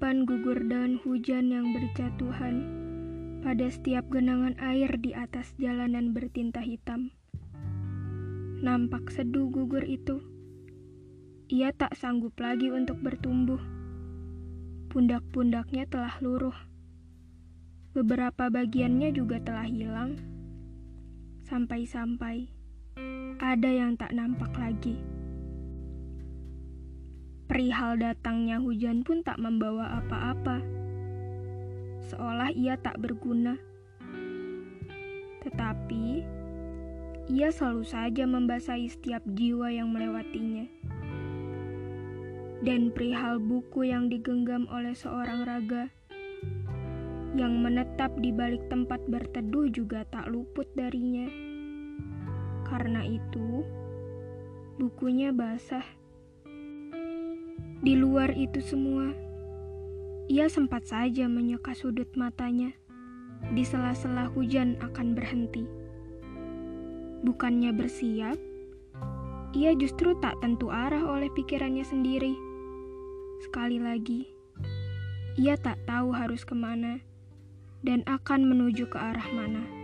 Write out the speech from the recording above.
menyimpan gugur daun hujan yang berjatuhan pada setiap genangan air di atas jalanan bertinta hitam. Nampak seduh gugur itu. Ia tak sanggup lagi untuk bertumbuh. Pundak-pundaknya telah luruh. Beberapa bagiannya juga telah hilang. Sampai-sampai ada yang tak nampak lagi. Perihal datangnya hujan pun tak membawa apa-apa. Seolah ia tak berguna. Tetapi, ia selalu saja membasahi setiap jiwa yang melewatinya. Dan perihal buku yang digenggam oleh seorang raga, yang menetap di balik tempat berteduh juga tak luput darinya. Karena itu, bukunya basah. Di luar itu semua, ia sempat saja menyeka sudut matanya. Di sela-sela hujan akan berhenti. Bukannya bersiap, ia justru tak tentu arah oleh pikirannya sendiri. Sekali lagi, ia tak tahu harus ke mana dan akan menuju ke arah mana.